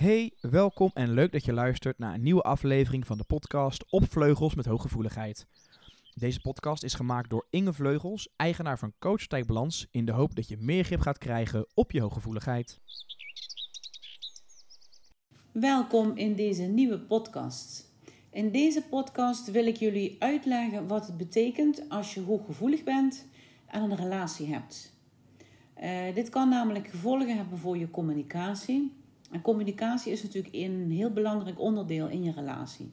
Hey, welkom en leuk dat je luistert naar een nieuwe aflevering van de podcast Op Vleugels met Hooggevoeligheid. Deze podcast is gemaakt door Inge Vleugels, eigenaar van Coach Balans, in de hoop dat je meer grip gaat krijgen op je hooggevoeligheid. Welkom in deze nieuwe podcast. In deze podcast wil ik jullie uitleggen wat het betekent als je hooggevoelig bent en een relatie hebt. Uh, dit kan namelijk gevolgen hebben voor je communicatie. En communicatie is natuurlijk een heel belangrijk onderdeel in je relatie.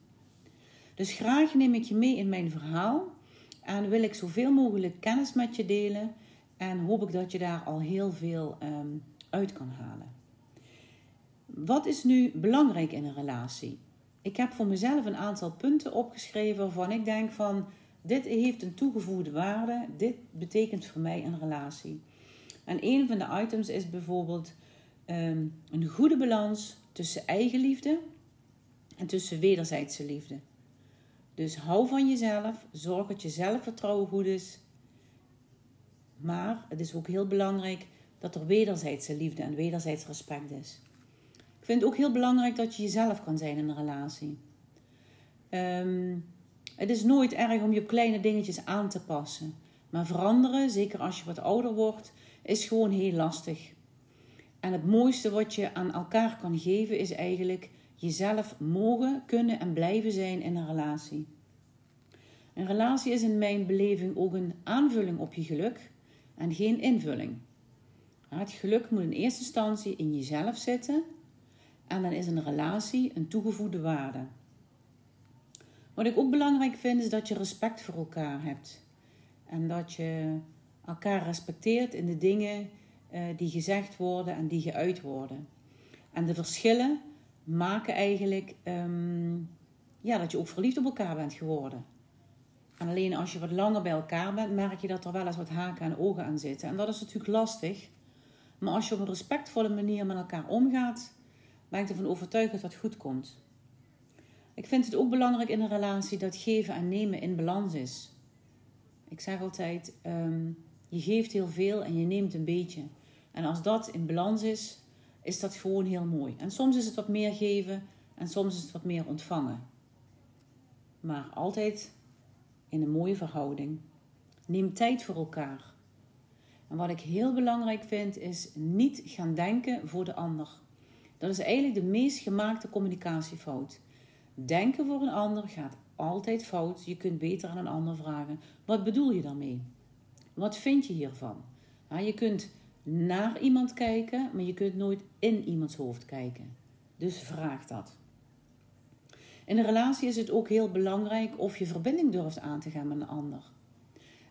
Dus graag neem ik je mee in mijn verhaal en wil ik zoveel mogelijk kennis met je delen en hoop ik dat je daar al heel veel um, uit kan halen. Wat is nu belangrijk in een relatie? Ik heb voor mezelf een aantal punten opgeschreven waarvan ik denk van dit heeft een toegevoegde waarde, dit betekent voor mij een relatie. En een van de items is bijvoorbeeld een goede balans tussen eigenliefde en tussen wederzijdse liefde. Dus hou van jezelf, zorg dat je zelfvertrouwen goed is. Maar het is ook heel belangrijk dat er wederzijdse liefde en wederzijds respect is. Ik vind het ook heel belangrijk dat je jezelf kan zijn in een relatie. Um, het is nooit erg om je kleine dingetjes aan te passen. Maar veranderen, zeker als je wat ouder wordt, is gewoon heel lastig. En het mooiste wat je aan elkaar kan geven is eigenlijk jezelf mogen, kunnen en blijven zijn in een relatie. Een relatie is in mijn beleving ook een aanvulling op je geluk en geen invulling. Het geluk moet in eerste instantie in jezelf zitten en dan is een relatie een toegevoegde waarde. Wat ik ook belangrijk vind is dat je respect voor elkaar hebt en dat je elkaar respecteert in de dingen die gezegd worden en die geuit worden. En de verschillen maken eigenlijk um, ja, dat je ook verliefd op elkaar bent geworden. En alleen als je wat langer bij elkaar bent, merk je dat er wel eens wat haken en ogen aan zitten. En dat is natuurlijk lastig. Maar als je op een respectvolle manier met elkaar omgaat, ben ik ervan overtuigd dat dat goed komt. Ik vind het ook belangrijk in een relatie dat geven en nemen in balans is. Ik zeg altijd, um, je geeft heel veel en je neemt een beetje. En als dat in balans is, is dat gewoon heel mooi. En soms is het wat meer geven en soms is het wat meer ontvangen. Maar altijd in een mooie verhouding. Neem tijd voor elkaar. En wat ik heel belangrijk vind, is niet gaan denken voor de ander. Dat is eigenlijk de meest gemaakte communicatiefout. Denken voor een ander gaat altijd fout. Je kunt beter aan een ander vragen: wat bedoel je daarmee? Wat vind je hiervan? je kunt naar iemand kijken, maar je kunt nooit in iemands hoofd kijken. Dus vraag dat. In een relatie is het ook heel belangrijk of je verbinding durft aan te gaan met een ander.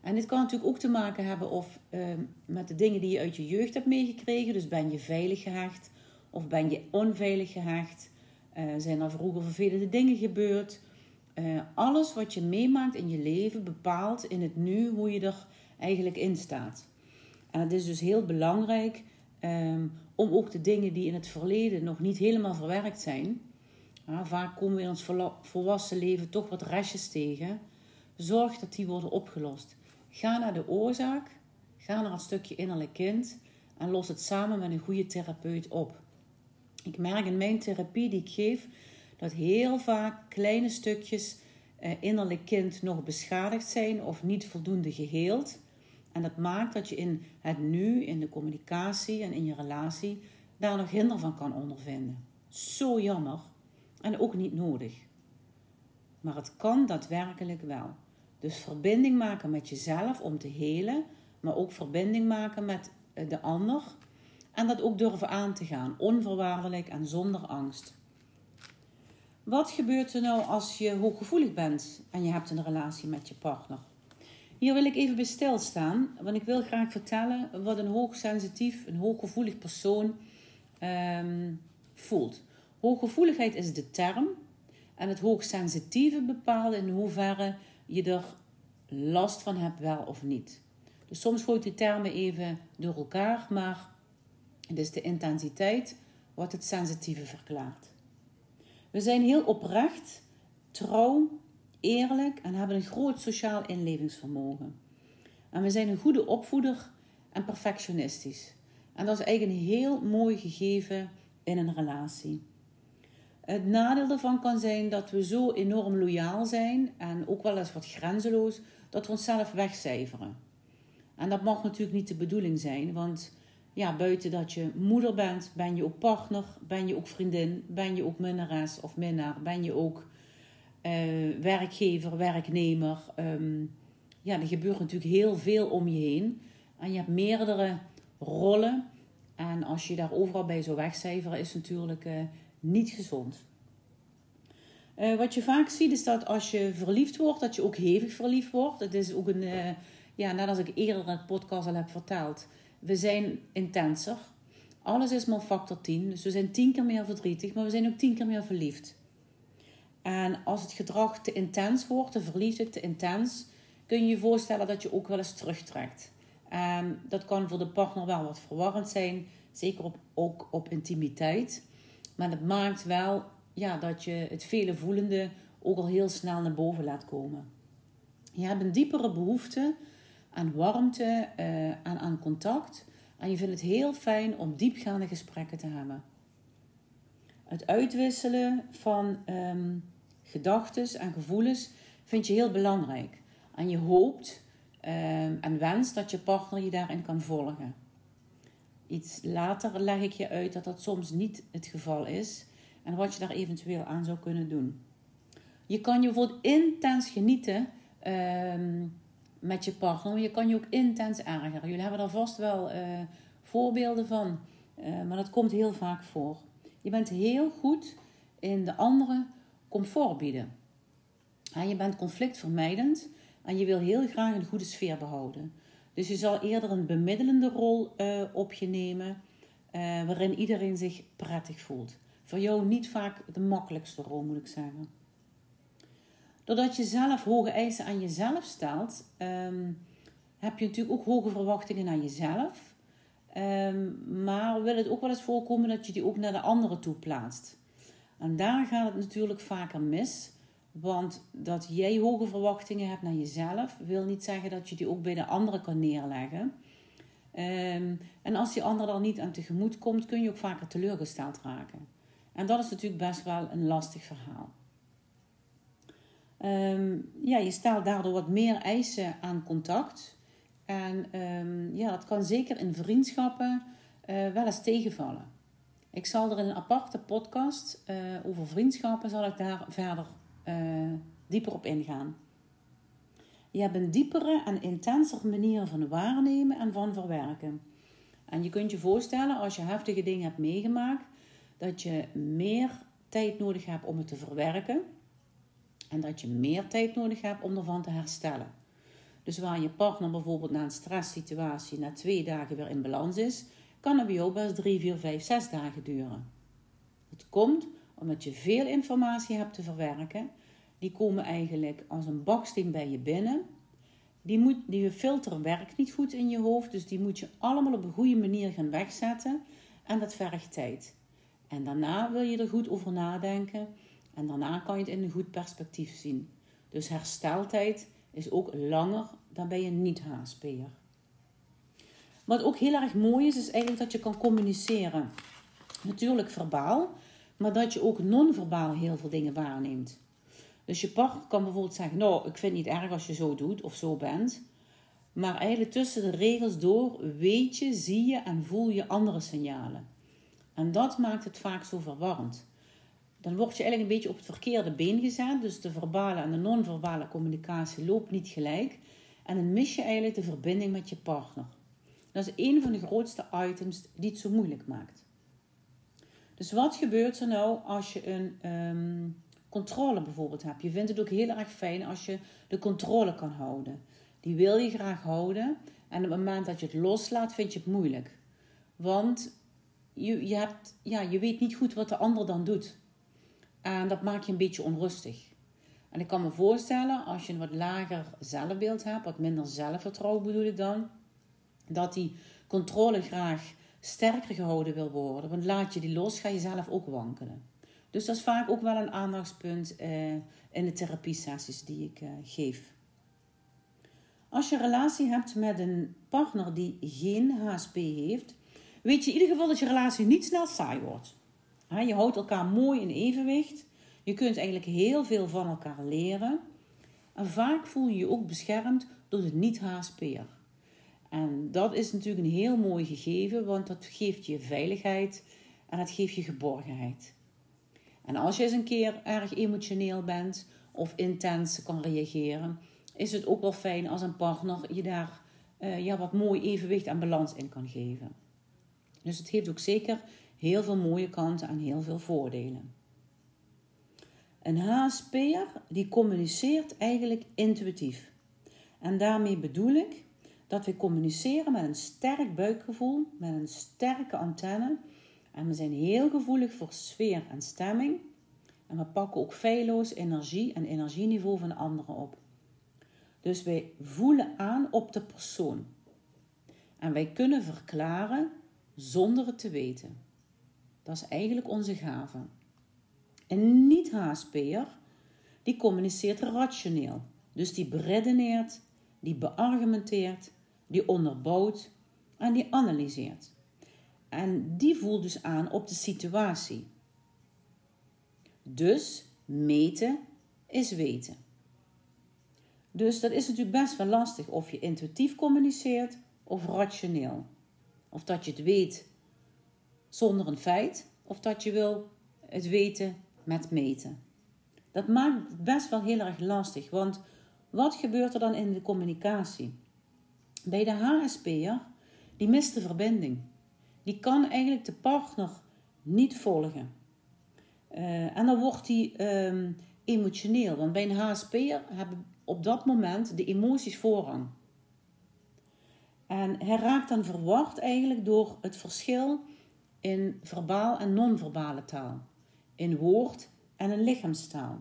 En dit kan natuurlijk ook te maken hebben of, uh, met de dingen die je uit je jeugd hebt meegekregen. Dus ben je veilig gehecht of ben je onveilig gehecht? Uh, zijn er vroeger vervelende dingen gebeurd? Uh, alles wat je meemaakt in je leven bepaalt in het nu hoe je er eigenlijk in staat. En het is dus heel belangrijk um, om ook de dingen die in het verleden nog niet helemaal verwerkt zijn. vaak komen we in ons volwassen leven toch wat restjes tegen. Zorg dat die worden opgelost. Ga naar de oorzaak, ga naar het stukje innerlijk kind en los het samen met een goede therapeut op. Ik merk in mijn therapie die ik geef dat heel vaak kleine stukjes eh, innerlijk kind nog beschadigd zijn of niet voldoende geheeld. En dat maakt dat je in het nu, in de communicatie en in je relatie, daar nog hinder van kan ondervinden. Zo jammer en ook niet nodig. Maar het kan daadwerkelijk wel. Dus verbinding maken met jezelf om te helen, maar ook verbinding maken met eh, de ander. En dat ook durven aan te gaan, onvoorwaardelijk en zonder angst. Wat gebeurt er nou als je hooggevoelig bent en je hebt een relatie met je partner? Hier wil ik even bij stilstaan, want ik wil graag vertellen wat een hoogsensitief, een hooggevoelig persoon um, voelt. Hooggevoeligheid is de term en het hoogsensitieve bepaalt in hoeverre je er last van hebt, wel of niet. Dus soms gooit die termen even door elkaar, maar het is de intensiteit wat het sensitieve verklaart. We zijn heel oprecht, trouw eerlijk en hebben een groot sociaal inlevingsvermogen. En we zijn een goede opvoeder en perfectionistisch. En dat is eigenlijk een heel mooi gegeven in een relatie. Het nadeel daarvan kan zijn dat we zo enorm loyaal zijn en ook wel eens wat grenzeloos, dat we onszelf wegcijferen. En dat mag natuurlijk niet de bedoeling zijn, want ja, buiten dat je moeder bent, ben je ook partner, ben je ook vriendin, ben je ook minnares of minnaar, ben je ook uh, werkgever, werknemer. Um, ja, er gebeurt natuurlijk heel veel om je heen. En je hebt meerdere rollen. En als je daar overal bij zou wegcijferen, is natuurlijk uh, niet gezond. Uh, wat je vaak ziet is dat als je verliefd wordt, dat je ook hevig verliefd wordt. Het is ook een, ja, net als ik eerder in het podcast al heb verteld, we zijn intenser. Alles is maar factor 10. Dus we zijn tien keer meer verdrietig, maar we zijn ook tien keer meer verliefd. Als het gedrag te intens wordt, de verliefdheid te intens, kun je je voorstellen dat je ook wel eens terugtrekt. En dat kan voor de partner wel wat verwarrend zijn, zeker op, ook op intimiteit. Maar dat maakt wel ja, dat je het vele voelende ook al heel snel naar boven laat komen. Je hebt een diepere behoefte aan warmte uh, en aan contact. En je vindt het heel fijn om diepgaande gesprekken te hebben. Het uitwisselen van um, gedachten en gevoelens vind je heel belangrijk. En je hoopt um, en wenst dat je partner je daarin kan volgen. Iets later leg ik je uit dat dat soms niet het geval is en wat je daar eventueel aan zou kunnen doen. Je kan je bijvoorbeeld intens genieten um, met je partner, maar je kan je ook intens ergeren. Jullie hebben daar vast wel uh, voorbeelden van, uh, maar dat komt heel vaak voor. Je bent heel goed in de andere comfort bieden. En je bent conflictvermijdend en je wil heel graag een goede sfeer behouden. Dus je zal eerder een bemiddelende rol uh, op je nemen, uh, waarin iedereen zich prettig voelt. Voor jou niet vaak de makkelijkste rol, moet ik zeggen. Doordat je zelf hoge eisen aan jezelf stelt, um, heb je natuurlijk ook hoge verwachtingen aan jezelf. Um, maar wil het ook wel eens voorkomen dat je die ook naar de anderen toe plaatst. En daar gaat het natuurlijk vaker mis. Want dat jij hoge verwachtingen hebt naar jezelf, wil niet zeggen dat je die ook bij de anderen kan neerleggen. Um, en als die ander dan niet aan tegemoet komt, kun je ook vaker teleurgesteld raken. En dat is natuurlijk best wel een lastig verhaal. Um, ja, je stelt daardoor wat meer eisen aan contact. En um, ja, dat kan zeker in vriendschappen uh, wel eens tegenvallen. Ik zal er in een aparte podcast uh, over vriendschappen, zal ik daar verder uh, dieper op ingaan. Je hebt een diepere en intenser manier van waarnemen en van verwerken. En je kunt je voorstellen, als je heftige dingen hebt meegemaakt, dat je meer tijd nodig hebt om het te verwerken. En dat je meer tijd nodig hebt om ervan te herstellen. Dus waar je partner bijvoorbeeld na een stresssituatie na twee dagen weer in balans is, kan jou best drie, vier, vijf, zes dagen duren. Het komt omdat je veel informatie hebt te verwerken. Die komen eigenlijk als een baksteen bij je binnen. Die, moet, die filter werkt niet goed in je hoofd, dus die moet je allemaal op een goede manier gaan wegzetten. En dat vergt tijd. En daarna wil je er goed over nadenken. En daarna kan je het in een goed perspectief zien. Dus hersteltijd is ook langer dan bij een niet-HSP'er. Wat ook heel erg mooi is, is eigenlijk dat je kan communiceren. Natuurlijk verbaal, maar dat je ook non-verbaal heel veel dingen waarneemt. Dus je partner kan bijvoorbeeld zeggen: Nou, ik vind het niet erg als je zo doet of zo bent. Maar eigenlijk tussen de regels door weet je, zie je en voel je andere signalen. En dat maakt het vaak zo verwarrend. Dan word je eigenlijk een beetje op het verkeerde been gezet. Dus de verbale en de non-verbale communicatie loopt niet gelijk. En dan mis je eigenlijk de verbinding met je partner. Dat is een van de grootste items die het zo moeilijk maakt. Dus wat gebeurt er nou als je een um, controle bijvoorbeeld hebt? Je vindt het ook heel erg fijn als je de controle kan houden. Die wil je graag houden. En op het moment dat je het loslaat, vind je het moeilijk. Want je, je, hebt, ja, je weet niet goed wat de ander dan doet. En dat maakt je een beetje onrustig. En ik kan me voorstellen, als je een wat lager zelfbeeld hebt, wat minder zelfvertrouwen bedoel ik dan, dat die controle graag sterker gehouden wil worden. Want laat je die los, ga je zelf ook wankelen. Dus dat is vaak ook wel een aandachtspunt eh, in de therapiesessies die ik eh, geef. Als je een relatie hebt met een partner die geen HSP heeft, weet je in ieder geval dat je relatie niet snel saai wordt. Je houdt elkaar mooi in evenwicht. Je kunt eigenlijk heel veel van elkaar leren. En vaak voel je je ook beschermd door de niet-HSP'er. En dat is natuurlijk een heel mooi gegeven, want dat geeft je veiligheid en dat geeft je geborgenheid. En als je eens een keer erg emotioneel bent of intens kan reageren, is het ook wel fijn als een partner je daar uh, ja, wat mooi evenwicht en balans in kan geven. Dus het heeft ook zeker heel veel mooie kanten en heel veel voordelen. Een HSP'er die communiceert eigenlijk intuïtief. En daarmee bedoel ik dat we communiceren met een sterk buikgevoel, met een sterke antenne. En we zijn heel gevoelig voor sfeer en stemming. En we pakken ook feilloos energie en energieniveau van anderen op. Dus wij voelen aan op de persoon. En wij kunnen verklaren zonder het te weten. Dat is eigenlijk onze gave. Een niet-HSP'er, die communiceert rationeel. Dus die beredeneert, die beargumenteert, die onderbouwt en die analyseert. En die voelt dus aan op de situatie. Dus meten is weten. Dus dat is natuurlijk best wel lastig of je intuïtief communiceert of rationeel. Of dat je het weet zonder een feit, of dat je wil het weten met meten. Dat maakt het best wel heel erg lastig, want wat gebeurt er dan in de communicatie? Bij de HSP'er, die mist de verbinding. Die kan eigenlijk de partner niet volgen. Uh, en dan wordt hij ehm, emotioneel, want bij een HSP'er hebben op dat moment de emoties voorrang. En hij raakt dan verward eigenlijk door het verschil in verbaal en non-verbale taal, in woord en in lichaamstaal.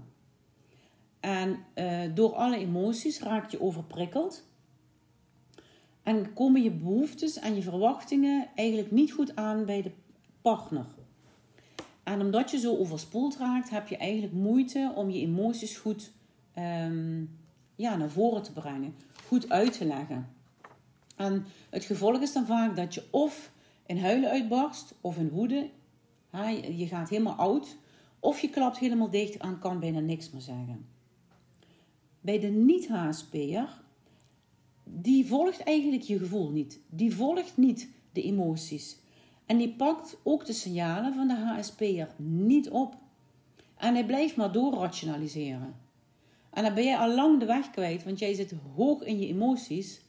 En uh, door alle emoties raak je overprikkeld en komen je behoeftes en je verwachtingen eigenlijk niet goed aan bij de partner. En omdat je zo overspoeld raakt, heb je eigenlijk moeite om je emoties goed um, ja, naar voren te brengen, goed uit te leggen. En het gevolg is dan vaak dat je of in huilen uitbarst of in woede, je gaat helemaal oud, of je klapt helemaal dicht en kan bijna niks meer zeggen. Bij de niet-HSP'er, die volgt eigenlijk je gevoel niet. Die volgt niet de emoties. En die pakt ook de signalen van de HSP'er niet op. En hij blijft maar doorrationaliseren. En dan ben je al lang de weg kwijt, want jij zit hoog in je emoties.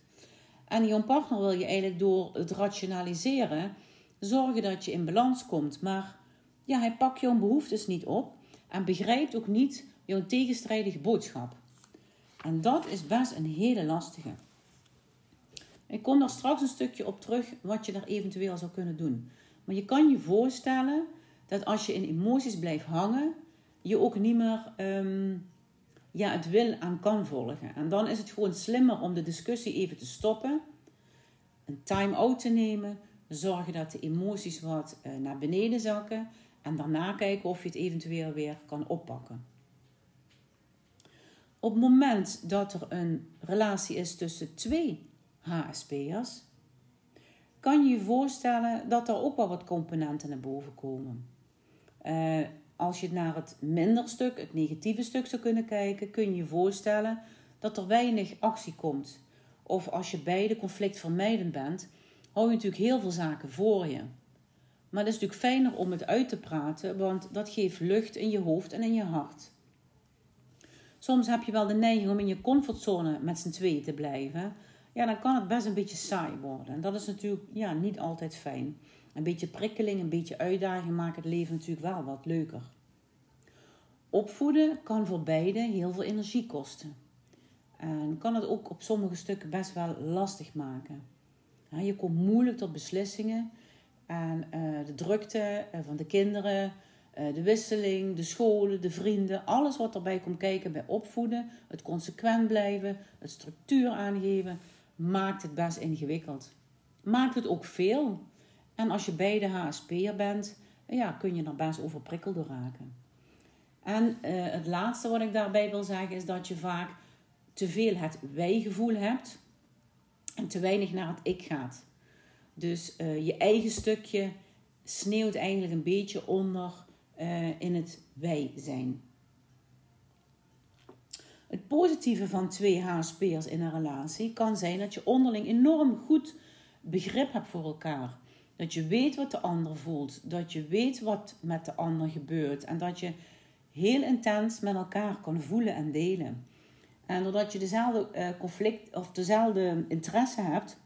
En jouw partner wil je eigenlijk door het rationaliseren zorgen dat je in balans komt. Maar ja, hij pakt jouw behoeftes niet op en begrijpt ook niet jouw tegenstrijdige boodschap. En dat is best een hele lastige. Ik kom daar straks een stukje op terug wat je daar eventueel zou kunnen doen. Maar je kan je voorstellen dat als je in emoties blijft hangen, je ook niet meer um, ja, het wil aan kan volgen. En dan is het gewoon slimmer om de discussie even te stoppen, een time-out te nemen, zorgen dat de emoties wat uh, naar beneden zakken en daarna kijken of je het eventueel weer kan oppakken. Op het moment dat er een relatie is tussen twee HSP'ers, kan je je voorstellen dat er ook wel wat componenten naar boven komen. Uh, als je naar het minder stuk, het negatieve stuk zou kunnen kijken, kun je je voorstellen dat er weinig actie komt. Of als je beide conflictvermijdend bent, hou je natuurlijk heel veel zaken voor je. Maar het is natuurlijk fijner om het uit te praten, want dat geeft lucht in je hoofd en in je hart. Soms heb je wel de neiging om in je comfortzone met z'n tweeën te blijven. Ja, dan kan het best een beetje saai worden. En dat is natuurlijk ja, niet altijd fijn. Een beetje prikkeling, een beetje uitdaging maakt het leven natuurlijk wel wat leuker. Opvoeden kan voor beide heel veel energie kosten. En kan het ook op sommige stukken best wel lastig maken. Je komt moeilijk tot beslissingen. En uh, de drukte eh, van de kinderen, uh, de wisseling, de scholen, de vrienden, alles wat erbij komt kijken bij opvoeden, het consequent blijven, het structuur aangeven, maakt het best ingewikkeld. Maakt het ook veel. En als je beide HSP'er bent, ja, kun je er best overprikkeld door raken. En uh, het laatste wat ik daarbij wil zeggen is dat je vaak te veel het wij-gevoel hebt en te weinig naar het ik gaat. Dus uh, je eigen stukje sneeuwt eigenlijk een beetje onder uh, in het wij zijn. Het positieve van twee HSP'ers in een relatie kan zijn dat je onderling enorm goed begrip hebt voor elkaar. Dat je weet wat de ander voelt, dat je weet wat met de ander gebeurt en dat je heel intens met elkaar kan voelen en delen. En doordat je dezelfde uh, conflict of dezelfde interesse hebt,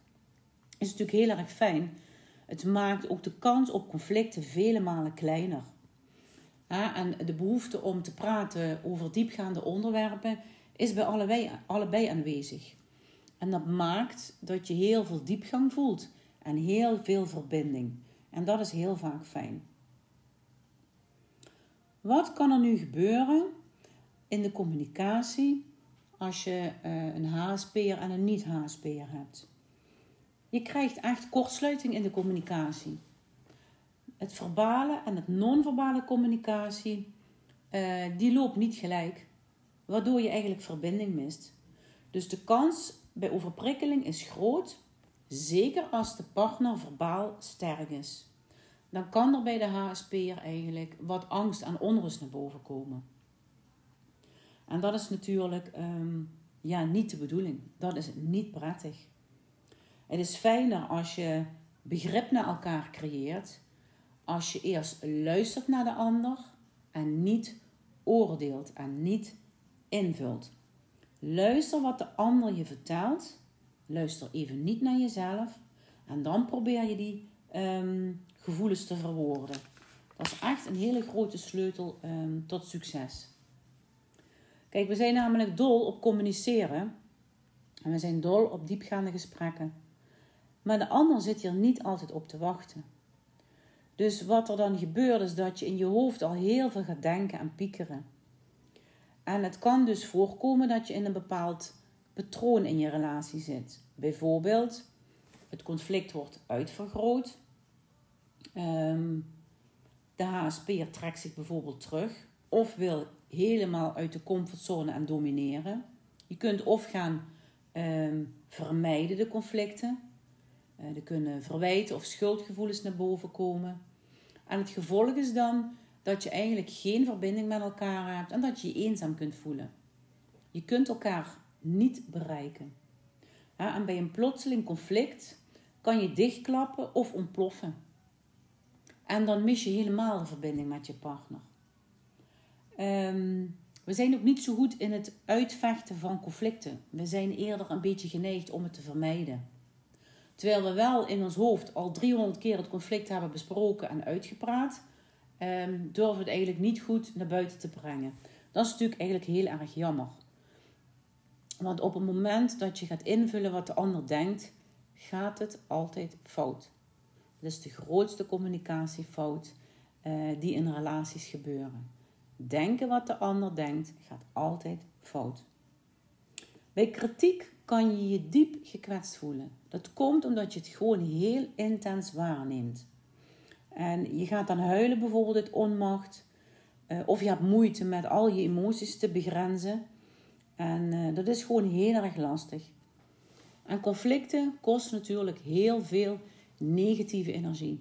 is het natuurlijk heel erg fijn. Het maakt ook de kans op conflicten vele malen kleiner. En de behoefte om te praten over diepgaande onderwerpen is bij allebei, allebei aanwezig. En dat maakt dat je heel veel diepgang voelt en heel veel verbinding. En dat is heel vaak fijn. Wat kan er nu gebeuren in de communicatie als je uh, een HSP'er en een niet-HSP'er hebt? Je krijgt echt kortsluiting in de communicatie. Het verbale en het non-verbale communicatie, uh, die loopt niet gelijk, waardoor je eigenlijk verbinding mist. Dus de kans bij overprikkeling is groot, zeker als de partner verbaal sterk is. Dan kan er bij de HSP'er eigenlijk wat angst en onrust naar boven komen. En dat is natuurlijk um, ja, niet de bedoeling. Dat is niet prettig. Het is fijner als je begrip naar elkaar creëert, als je eerst luistert naar de ander en niet oordeelt en niet invult. Luister wat de ander je vertelt. Luister even niet naar jezelf. En dan probeer je die um, gevoelens te verwoorden. Dat is echt een hele grote sleutel um, tot succes. Kijk, we zijn namelijk dol op communiceren. En we zijn dol op diepgaande gesprekken. Maar de ander zit hier niet altijd op te wachten. Dus wat er dan gebeurt is dat je in je hoofd al heel veel gaat denken en piekeren. En het kan dus voorkomen dat je in een bepaald patroon in je relatie zit. Bijvoorbeeld, het conflict wordt uitvergroot. Um, de HSP'er trekt zich bijvoorbeeld terug of wil helemaal uit de comfortzone en domineren. Je kunt of gaan um, vermijden de conflicten. Uh, er kunnen verwijten of schuldgevoelens naar boven komen. En het gevolg is dan dat je eigenlijk geen verbinding met elkaar hebt en dat je je eenzaam kunt voelen. Je kunt elkaar niet bereiken. en bij een plotseling conflict kan je dichtklappen of ontploffen. En dan mis je helemaal de verbinding met je partner. Ehm, we zijn ook niet zo goed in het uitvechten van conflicten. We zijn eerder een beetje geneigd om het te vermijden. Terwijl we wel in ons hoofd al 300 keer het conflict hebben besproken en uitgepraat, um, durven we het eigenlijk niet goed naar buiten te brengen. Dat is natuurlijk eigenlijk heel erg jammer. Want op het moment dat je gaat invullen wat de ander denkt, gaat het altijd fout. Dat is de grootste communicatiefout uh, die in relaties gebeuren. Denken wat de ander denkt gaat altijd fout. Bij kritiek kan je je diep gekwetst voelen. Dat komt omdat je het gewoon heel intens waarneemt. En je gaat dan huilen bijvoorbeeld uit onmacht. Uh, of je hebt moeite met al je emoties te begrenzen. En uh, dat is gewoon heel erg lastig. En conflicten kosten natuurlijk heel veel negatieve energie.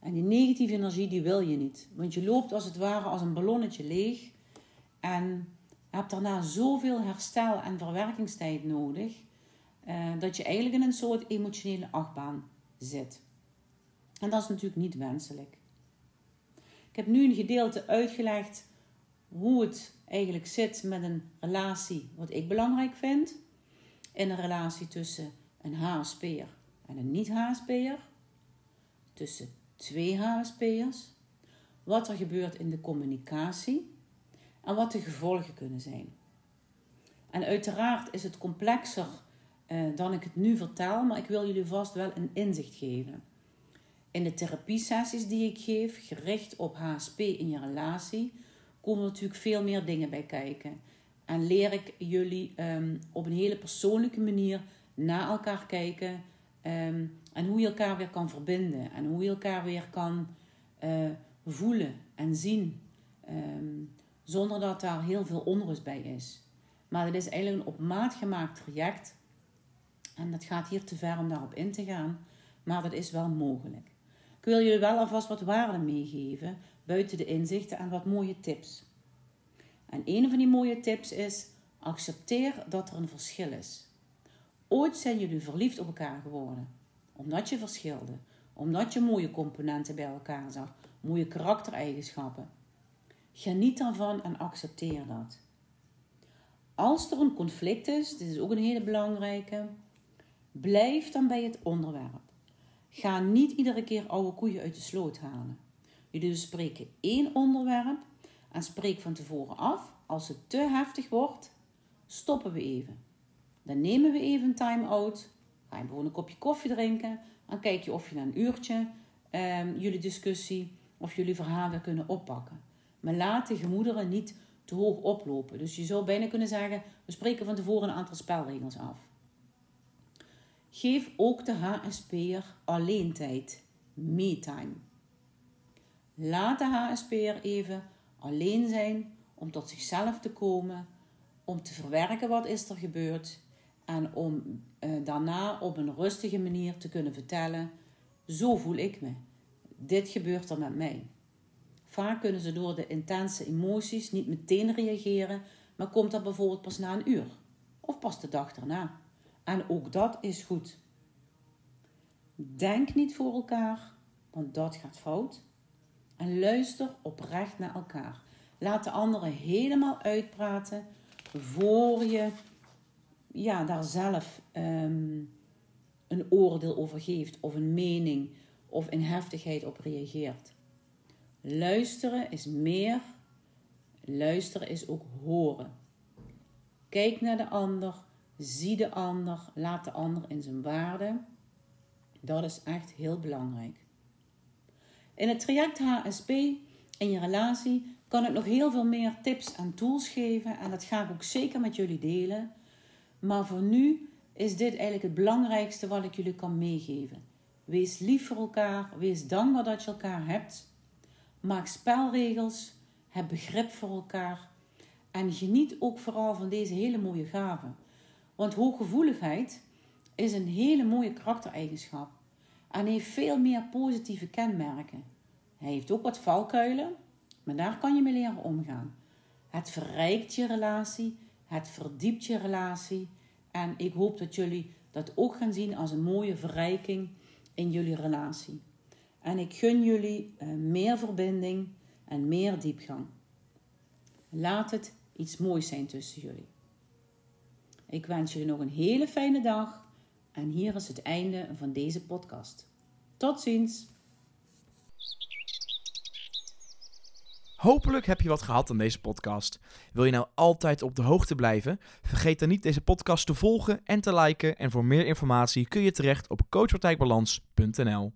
En die negatieve energie die wil je niet. Want je loopt als het ware als een ballonnetje leeg. En hebt daarna zoveel herstel- en verwerkingstijd nodig. Uh, dat je eigenlijk in een soort emotionele achtbaan zit. En dat is natuurlijk niet wenselijk. Ik heb nu een gedeelte uitgelegd hoe het eigenlijk zit met een relatie, wat ik belangrijk vind. In een relatie tussen een HSP'er en een niet-HSP'er. Tussen twee HSP'ers. Wat er gebeurt in de communicatie. En wat de gevolgen kunnen zijn. En uiteraard is het complexer uh, dan ik het nu vertel, maar ik wil jullie vast wel een inzicht geven. In de therapiesessies die ik geef, gericht op HSP in je relatie, komen natuurlijk veel meer dingen bij kijken. En leer ik jullie um, op een hele persoonlijke manier naar elkaar kijken um, en hoe je elkaar weer kan verbinden en hoe je elkaar weer kan uh, voelen en zien, um, zonder dat daar heel veel onrust bij is. Maar het is eigenlijk een op maat gemaakt traject en dat gaat hier te ver om daarop in te gaan, maar dat is wel mogelijk. wil jullie wel alvast wat waarden meegeven, buiten de inzichten en wat mooie tips. En een van die mooie tips is: accepteer dat er een verschil is. Ooit zijn jullie verliefd op elkaar geworden, omdat je verschilde, omdat je mooie componenten bij elkaar zag, mooie karaktereigenschappen. Geniet daarvan en accepteer dat. Als er een conflict is, dit is ook een hele belangrijke, blijf dan bij het onderwerp. Ga niet iedere keer oude koeien uit de sloot halen. Jullie dus spreken één onderwerp en spreek van tevoren af. Als het te heftig wordt, stoppen we even. Dan nemen we even een time-out. Ga je gewoon een kopje koffie drinken. Dan kijk je of je na een uurtje um, jullie discussie of jullie verhaal weer kunnen oppakken. Maar laat de gemoederen niet te hoog oplopen. Dus je zou bijna kunnen zeggen: we spreken van tevoren een aantal spelregels af. Geef ook de HSP'er alleen tijd, me-time. Laat de HSP'er even alleen zijn om tot zichzelf te komen, om te verwerken wat is er gebeurd en om eh, daarna op een rustige manier te kunnen vertellen: zo voel ik me. Dit gebeurt er met mij. Vaak kunnen ze door de intense emoties niet meteen reageren, maar komt dat bijvoorbeeld pas na een uur of pas de dag daarna. En ook dat is goed. Denk niet voor elkaar, want dat gaat fout. En luister oprecht naar elkaar. Laat de anderen helemaal uitpraten voor je ja, daar zelf um, een oordeel over geeft, of een mening, of in heftigheid op reageert. Luisteren is meer. Luisteren is ook horen. Kijk naar de ander, zie de ander, laat de ander in zijn waarde. Dat is echt heel belangrijk. In het traject HSP in je relatie kan ik nog heel veel meer tips en tools geven en dat ga ik ook zeker met jullie delen. Maar voor nu is dit eigenlijk het belangrijkste wat ik jullie kan meegeven. Wees lief voor elkaar, wees dankbaar dat je elkaar hebt. Maak spelregels, heb begrip voor elkaar en geniet ook vooral van deze hele mooie gaven. Want hooggevoeligheid is een hele mooie karaktereigenschap en heeft veel meer positieve kenmerken. Hij heeft ook wat valkuilen, maar daar kan je mee leren omgaan. Het verrijkt je relatie, het verdiept je relatie en ik hoop dat jullie dat ook gaan zien als een mooie verrijking in jullie relatie. En ik gun jullie uh, meer verbinding en meer diepgang. Laat het iets moois zijn tussen jullie. Ik wens jullie nog een hele fijne dag en hier is het einde van deze podcast. Tot ziens! Hopelijk heb je wat gehad aan deze podcast. Wil je nou altijd op de hoogte blijven? Vergeet dan niet deze podcast te volgen en te liken. En voor meer informatie kun je terecht op coachpartijbalans.nl.